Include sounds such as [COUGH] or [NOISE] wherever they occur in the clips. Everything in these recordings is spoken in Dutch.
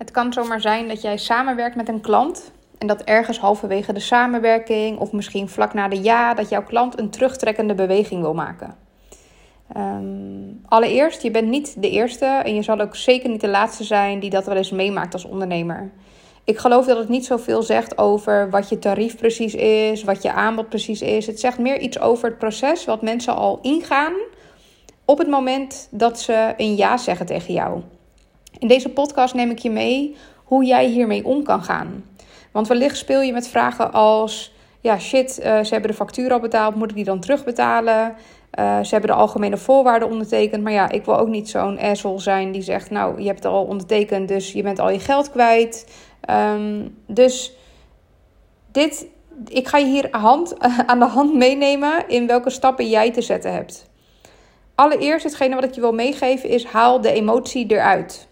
Het kan zomaar zijn dat jij samenwerkt met een klant en dat ergens halverwege de samenwerking of misschien vlak na de ja, dat jouw klant een terugtrekkende beweging wil maken. Ehm, allereerst, je bent niet de eerste en je zal ook zeker niet de laatste zijn die dat wel eens meemaakt als ondernemer. Ik geloof dat het niet zoveel zegt over wat je tarief precies is, wat je aanbod precies is. Het zegt meer iets over het proces wat mensen al ingaan op het moment dat ze een ja zeggen tegen jou. In deze podcast neem ik je mee hoe jij hiermee om kan gaan. Want wellicht speel je met vragen als: ja, shit, uh, ze hebben de factuur al betaald, moet ik die dan terugbetalen? Uh, ze hebben de algemene voorwaarden ondertekend. Maar ja, ik wil ook niet zo'n asshole zijn die zegt: Nou, je hebt het al ondertekend, dus je bent al je geld kwijt. Um, dus dit, ik ga je hier hand, [LAUGHS] aan de hand meenemen in welke stappen jij te zetten hebt. Allereerst, hetgene wat ik je wil meegeven is: haal de emotie eruit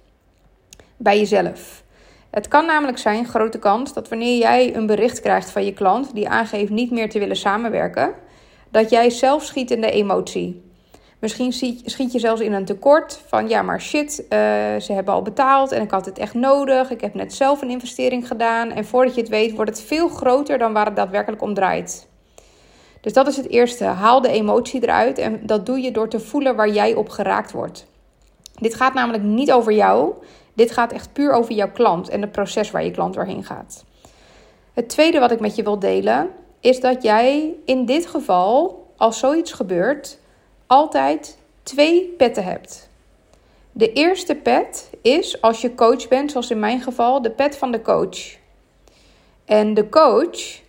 bij jezelf. Het kan namelijk zijn, grote kans, dat wanneer jij een bericht krijgt van je klant die aangeeft niet meer te willen samenwerken, dat jij zelf schiet in de emotie. Misschien schiet je zelfs in een tekort van ja, maar shit, uh, ze hebben al betaald en ik had het echt nodig. Ik heb net zelf een investering gedaan. En voordat je het weet, wordt het veel groter dan waar het daadwerkelijk om draait. Dus dat is het eerste. Haal de emotie eruit en dat doe je door te voelen waar jij op geraakt wordt. Dit gaat namelijk niet over jou. Dit gaat echt puur over jouw klant en het proces waar je klant doorheen gaat. Het tweede wat ik met je wil delen is dat jij in dit geval, als zoiets gebeurt, altijd twee petten hebt. De eerste pet is als je coach bent, zoals in mijn geval, de pet van de coach. En de coach,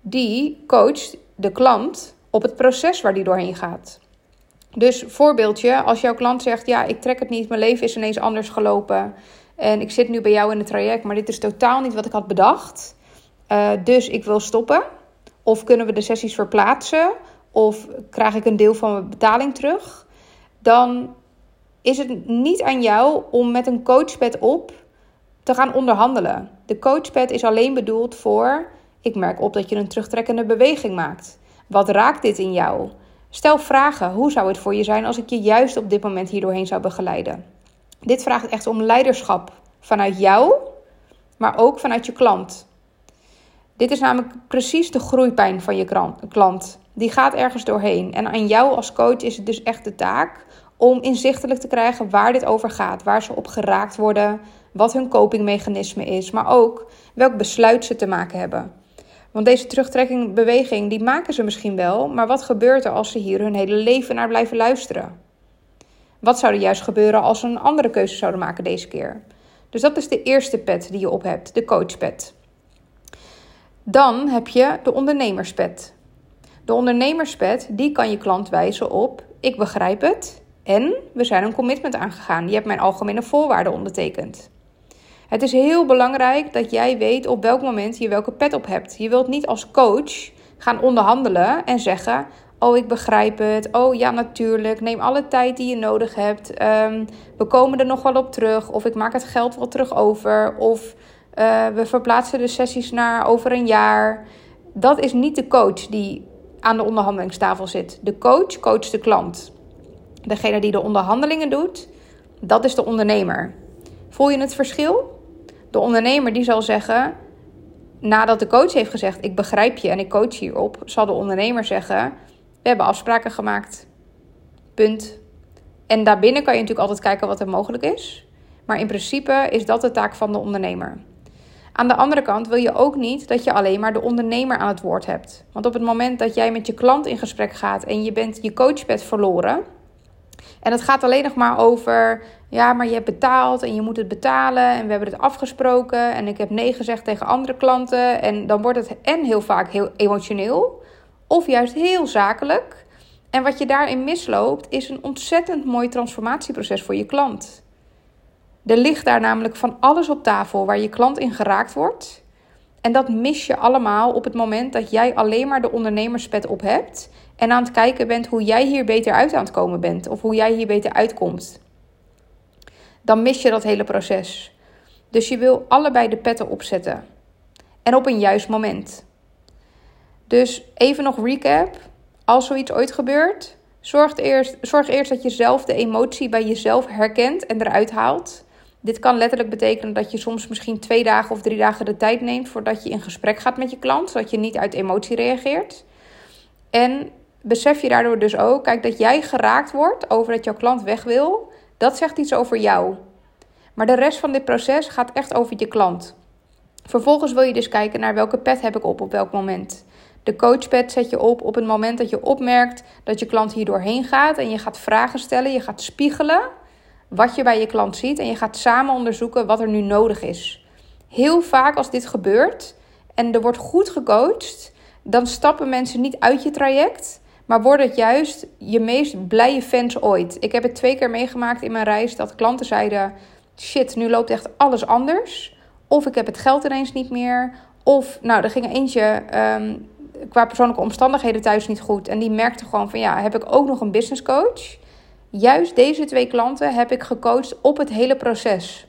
die coacht de klant op het proces waar die doorheen gaat. Dus voorbeeldje, als jouw klant zegt: Ja, ik trek het niet, mijn leven is ineens anders gelopen. En ik zit nu bij jou in het traject, maar dit is totaal niet wat ik had bedacht. Uh, dus ik wil stoppen. Of kunnen we de sessies verplaatsen? Of krijg ik een deel van mijn betaling terug? Dan is het niet aan jou om met een coachpad op te gaan onderhandelen. De coachpad is alleen bedoeld voor: ik merk op dat je een terugtrekkende beweging maakt. Wat raakt dit in jou? Stel vragen. Hoe zou het voor je zijn als ik je juist op dit moment hier doorheen zou begeleiden? Dit vraagt echt om leiderschap vanuit jou, maar ook vanuit je klant. Dit is namelijk precies de groeipijn van je klant. Die gaat ergens doorheen. En aan jou als coach is het dus echt de taak om inzichtelijk te krijgen waar dit over gaat, waar ze op geraakt worden, wat hun copingmechanisme is, maar ook welk besluit ze te maken hebben. Want deze terugtrekkingbeweging, die maken ze misschien wel, maar wat gebeurt er als ze hier hun hele leven naar blijven luisteren? Wat zou er juist gebeuren als ze een andere keuze zouden maken deze keer? Dus dat is de eerste pet die je op hebt, de coachpet. Dan heb je de ondernemerspet. De ondernemerspet, die kan je klant wijzen op: ik begrijp het en we zijn een commitment aangegaan. Je hebt mijn algemene voorwaarden ondertekend. Het is heel belangrijk dat jij weet op welk moment je welke pet op hebt. Je wilt niet als coach gaan onderhandelen en zeggen: Oh, ik begrijp het. Oh ja, natuurlijk. Neem alle tijd die je nodig hebt. Ehm, we komen er nog wel op terug. Of ik maak het geld wel terug over. Of uh, we verplaatsen de sessies naar over een jaar. Dat is niet de coach die aan de onderhandelingstafel zit. De coach coacht de klant. Degene die de onderhandelingen doet, dat is de ondernemer. Voel je het verschil? De ondernemer die zal zeggen, nadat de coach heeft gezegd: Ik begrijp je en ik coach hierop, zal de ondernemer zeggen: We hebben afspraken gemaakt. Punt. En daarbinnen kan je natuurlijk altijd kijken wat er mogelijk is. Maar in principe is dat de taak van de ondernemer. Aan de andere kant wil je ook niet dat je alleen maar de ondernemer aan het woord hebt. Want op het moment dat jij met je klant in gesprek gaat en je bent je coachpad verloren. En het gaat alleen nog maar over, ja, maar je hebt betaald en je moet het betalen en we hebben het afgesproken en ik heb nee gezegd tegen andere klanten. En dan wordt het en heel vaak heel emotioneel of juist heel zakelijk. En wat je daarin misloopt is een ontzettend mooi transformatieproces voor je klant. Er ligt daar namelijk van alles op tafel waar je klant in geraakt wordt. En dat mis je allemaal op het moment dat jij alleen maar de ondernemerspet op hebt en aan het kijken bent hoe jij hier beter uit aan het komen bent of hoe jij hier beter uitkomt. Dan mis je dat hele proces. Dus je wil allebei de petten opzetten. En op een juist moment. Dus even nog recap. Als zoiets ooit gebeurt, zorg eerst, zorg eerst dat je zelf de emotie bij jezelf herkent en eruit haalt. Dit kan letterlijk betekenen dat je soms misschien twee dagen of drie dagen de tijd neemt voordat je in gesprek gaat met je klant, zodat je niet uit emotie reageert. En besef je daardoor dus ook, kijk, dat jij geraakt wordt over dat jouw klant weg wil, dat zegt iets over jou. Maar de rest van dit proces gaat echt over je klant. Vervolgens wil je dus kijken naar welke pet heb ik op op welk moment. De coachpad zet je op op het moment dat je opmerkt dat je klant hier doorheen gaat en je gaat vragen stellen, je gaat spiegelen wat je bij je klant ziet en je gaat samen onderzoeken wat er nu nodig is. Heel vaak als dit gebeurt en er wordt goed gecoacht, dan stappen mensen niet uit je traject, maar worden het juist je meest blije fans ooit. Ik heb het twee keer meegemaakt in mijn reis dat klanten zeiden: shit, nu loopt echt alles anders. Of ik heb het geld ineens niet meer. Of, nou, er ging eentje um, qua persoonlijke omstandigheden thuis niet goed. En die merkte gewoon van, ja, heb ik ook nog een business coach? Juist deze twee klanten heb ik gecoacht op het hele proces.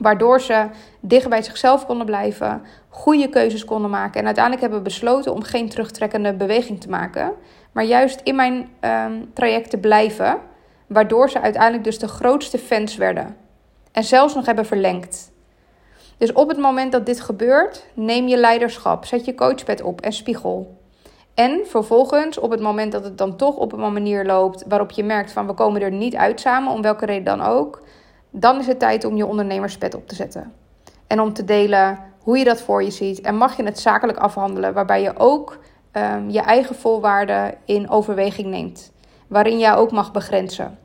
Waardoor ze dichter bij zichzelf konden blijven, goede keuzes konden maken. En uiteindelijk hebben besloten om geen terugtrekkende beweging te maken. Maar juist in mijn um, traject te blijven. Waardoor ze uiteindelijk dus de grootste fans werden. En zelfs nog hebben verlengd. Dus op het moment dat dit gebeurt, neem je leiderschap. Zet je coachpad op en spiegel. En vervolgens, op het moment dat het dan toch op een manier loopt waarop je merkt van we komen er niet uit samen, om welke reden dan ook, dan is het tijd om je ondernemerspet op te zetten. En om te delen hoe je dat voor je ziet. En mag je het zakelijk afhandelen, waarbij je ook um, je eigen voorwaarden in overweging neemt. Waarin jij ook mag begrenzen.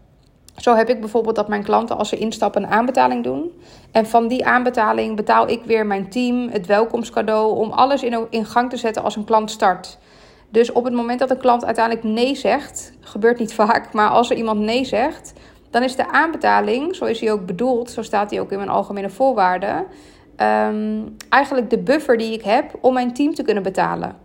Zo heb ik bijvoorbeeld dat mijn klanten als ze instappen een aanbetaling doen. En van die aanbetaling betaal ik weer mijn team het welkomstcadeau om alles in gang te zetten als een klant start. Dus op het moment dat een klant uiteindelijk nee zegt, gebeurt niet vaak, maar als er iemand nee zegt, dan is de aanbetaling, zo is hij ook bedoeld, zo staat hij ook in mijn algemene voorwaarden, um, eigenlijk de buffer die ik heb om mijn team te kunnen betalen.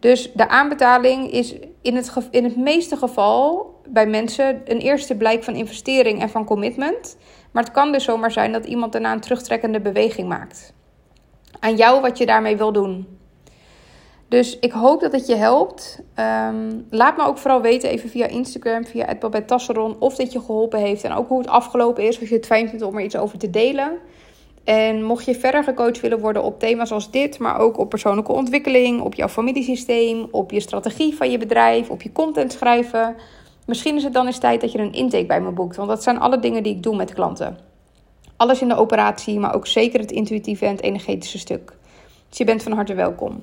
Dus de aanbetaling is in het, in het meeste geval bij mensen een eerste blijk van investering en van commitment. Maar het kan dus zomaar zijn dat iemand daarna een terugtrekkende beweging maakt. Aan jou wat je daarmee wil doen. Dus ik hoop dat het je helpt. Ehm, laat me ook vooral weten, even via Instagram, via Tasseron, of dit je geholpen heeft. En ook hoe het afgelopen is, als je het fijn vindt om er iets over te delen. En mocht je verder gecoacht willen worden op thema's als dit, maar ook op persoonlijke ontwikkeling, op jouw familiesysteem, op je strategie van je bedrijf, op je content schrijven. Misschien is het dan eens tijd dat je een intake bij me boekt. Want dat zijn alle dingen die ik doe met klanten. Alles in de operatie, maar ook zeker het intuïtieve en het energetische stuk. Dus je bent van harte welkom.